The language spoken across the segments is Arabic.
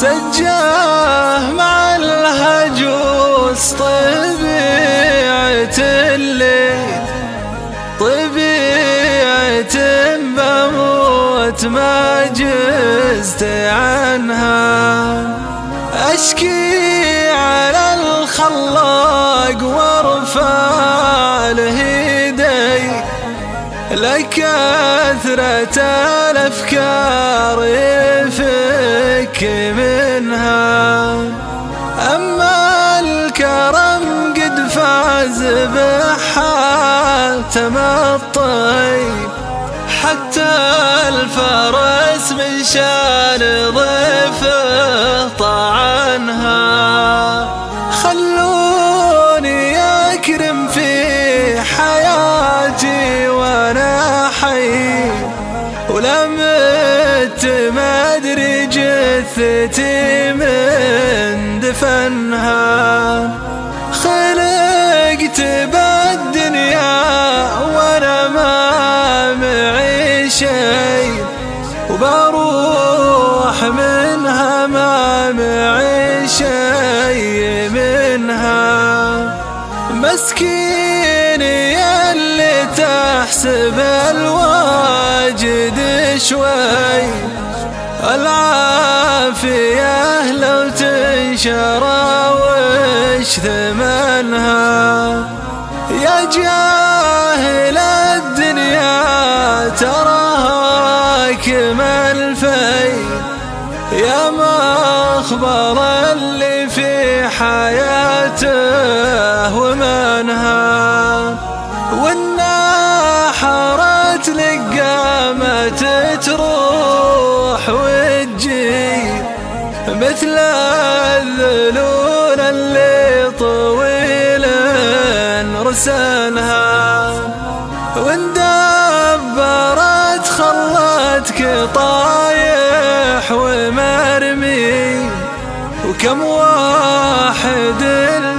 سجاه مع الهجوس طبيعة الليل. طبيعة بموت ما جزت عنها. أشكي على الخلاق وارفع لهدي لكثرة الأفكار حتى الفرس من شان ضيفه طعنها. خلوني أكرم في حياتي وأنا حي ولمت ما أدري جثتي من دفنها. شيء منها. مسكيني اللي تحسب الواجد شوي. العافية لو تنشر وش ثمنها. يا جاهل الدنيا تراها كمل في يا مخبر اللي في حياته ومنها. والناحرة لقامة تروح وتجي مثل الذلول اللي طويل رسانها. وكم واحد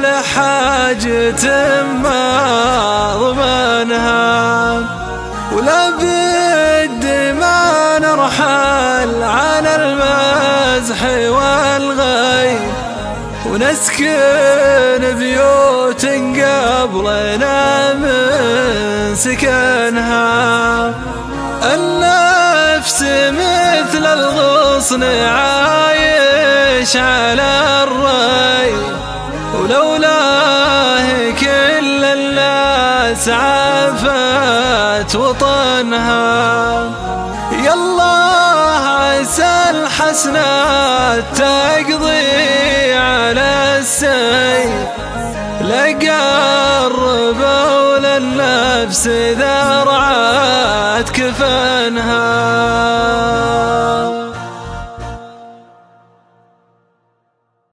لحاجة ما ضمنها ولا بد ما نرحل عن المزح والغي ونسكن بيوت قبلنا من سكنها. النفس مثل الغصن عايش على الري ولولاه كل الناس عافت وطنها. يالله عسى الحسنات تقضي على السيف لقربوا للنفس ذرعت كفنها.